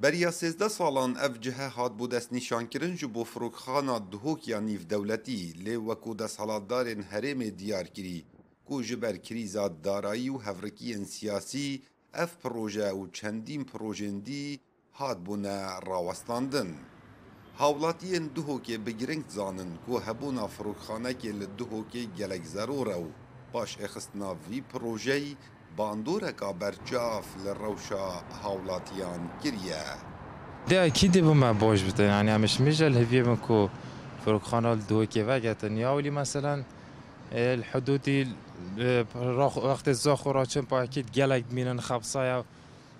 بریا سیزده سالان اف جهه هات بو دست نیشانکرن جو بو فروکخانا دهوک یا نیف دولتی لی وکو دست حالاتدارن هرم دیار کری کو جبر کریزا دارایی و هفرکین سیاسی اف پروژه و چندین پروژندی هات بونا راوستاندن. هاولاتیên duhokê bi giring zanin ku hebûna firokxanekê li duhokê gelek zeror e û paş êxistina vî projeyî bandoreka berçav li rewşa hawlatiyan kiriye. De kîdî bu me boş bite yani hemişmêjel heviyê min ku Firokxana li duhekê vegetin ya olî meselen hudûdî wextê zax û raçin pakît gelek mînin xebsaya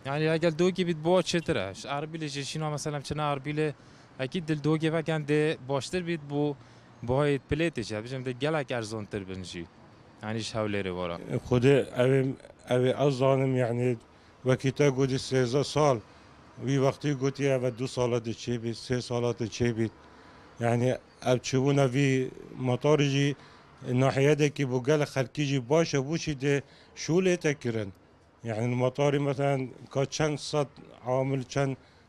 yani egel duhekî bît bo çêtir e ji erbîlê ji şîna mesela çina erbîlê ekî dil duhekê vegen dê baştir bît bû boyê pilêtê ji bijim dê gelek erzontir bin. هوليري ورا خود اوی اوی از زانم یعنی وکیتا گودی سیزده سال. وی وقتی گوتی أو دو سالات چی بید سه سالات چی بید یعنی أب چوبونا وی مطار جی ناحیه ده که بو گل خلکی جی باشه بوشی ده شوله تکرن یعنی المطاری مثلا چند صد عامل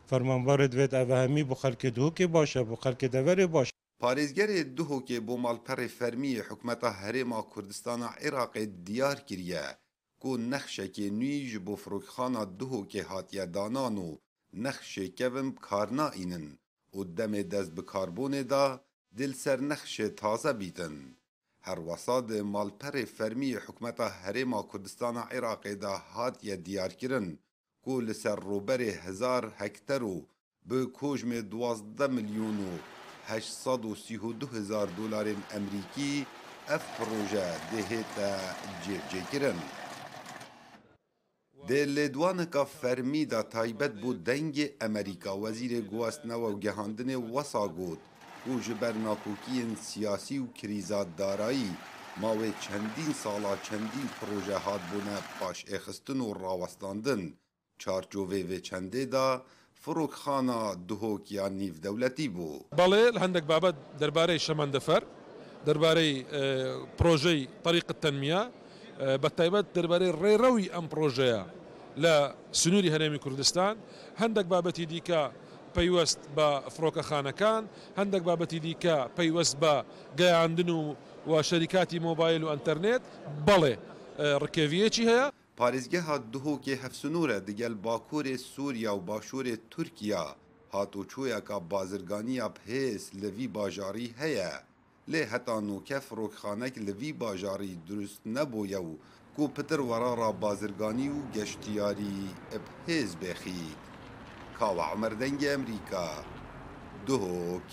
فرمانبر دوید أو همی بو خلک دو که باشه بو خلک دوری باشه Bo malperê fermiyê hikûmeta Herêma Kurdistana Iraqê diyar kiriye ku nexşekê nû ji bo firokxana Duhokê hatiye danan û nexşê kevin kar naînin û demê dest bi karbonê da dil ser nexşê taze bîtin. Her wesa di malperê fermiyê hikûmeta Herêma Kurdistana Iraqê da hatiye diyarkirin ku li ser roberê hezar hektar û bi kojmê duwazde milyon û 832 هزار دلار امریکی اف پروژه دهیتا جیب کرن. ده لیدوانکا فرمی دا تایبت بو دنگ امریکا. وزیر گواستنوا و گهاندن وسا گود. و جبر ناکوکین سیاسی و کریزا دارایی. ماوی چندین سالا چندین پروژه هات بونه پاش اخستن و راوستاندن. چارچووه و چنده دا فروکخانە دهۆک یان نیف دەولەتی بوو. بەڵێ هەندێک بابەت دەربارەی شەمەندەفەر دەربارەی پرۆژەی طریق تەنمیە بە تایبەت دەربارەی ڕێڕەوی ئەم پرۆژەیە لە سنووری هەرێمی کوردستان هەندێک بابەتی دیکە پەیوەست بە فڕۆکەخانەکان هەندێک بابەتی دیکە پەیوەست بە گەیاندن و شەریکاتی مۆبایل و ئەتەرنێت بەڵێ ڕکێویەکی هەیە پارێزگەها دهۆکێ هەفسنوورە دگەل باکوورێ سووریا و باشوورێ تورکیا. هاتوچوویەکە بازرگانیە پێس لەوی باژاری هەیە. لێ هەتا نوکە فرۆکخانەك لەوی باژاری دروست نەبووە و کو پتر وەرارا بازرگانی و گەشتیاری ئەپهێز بێخی کاوە عمەردەنگی ئەمریکا، دهۆک.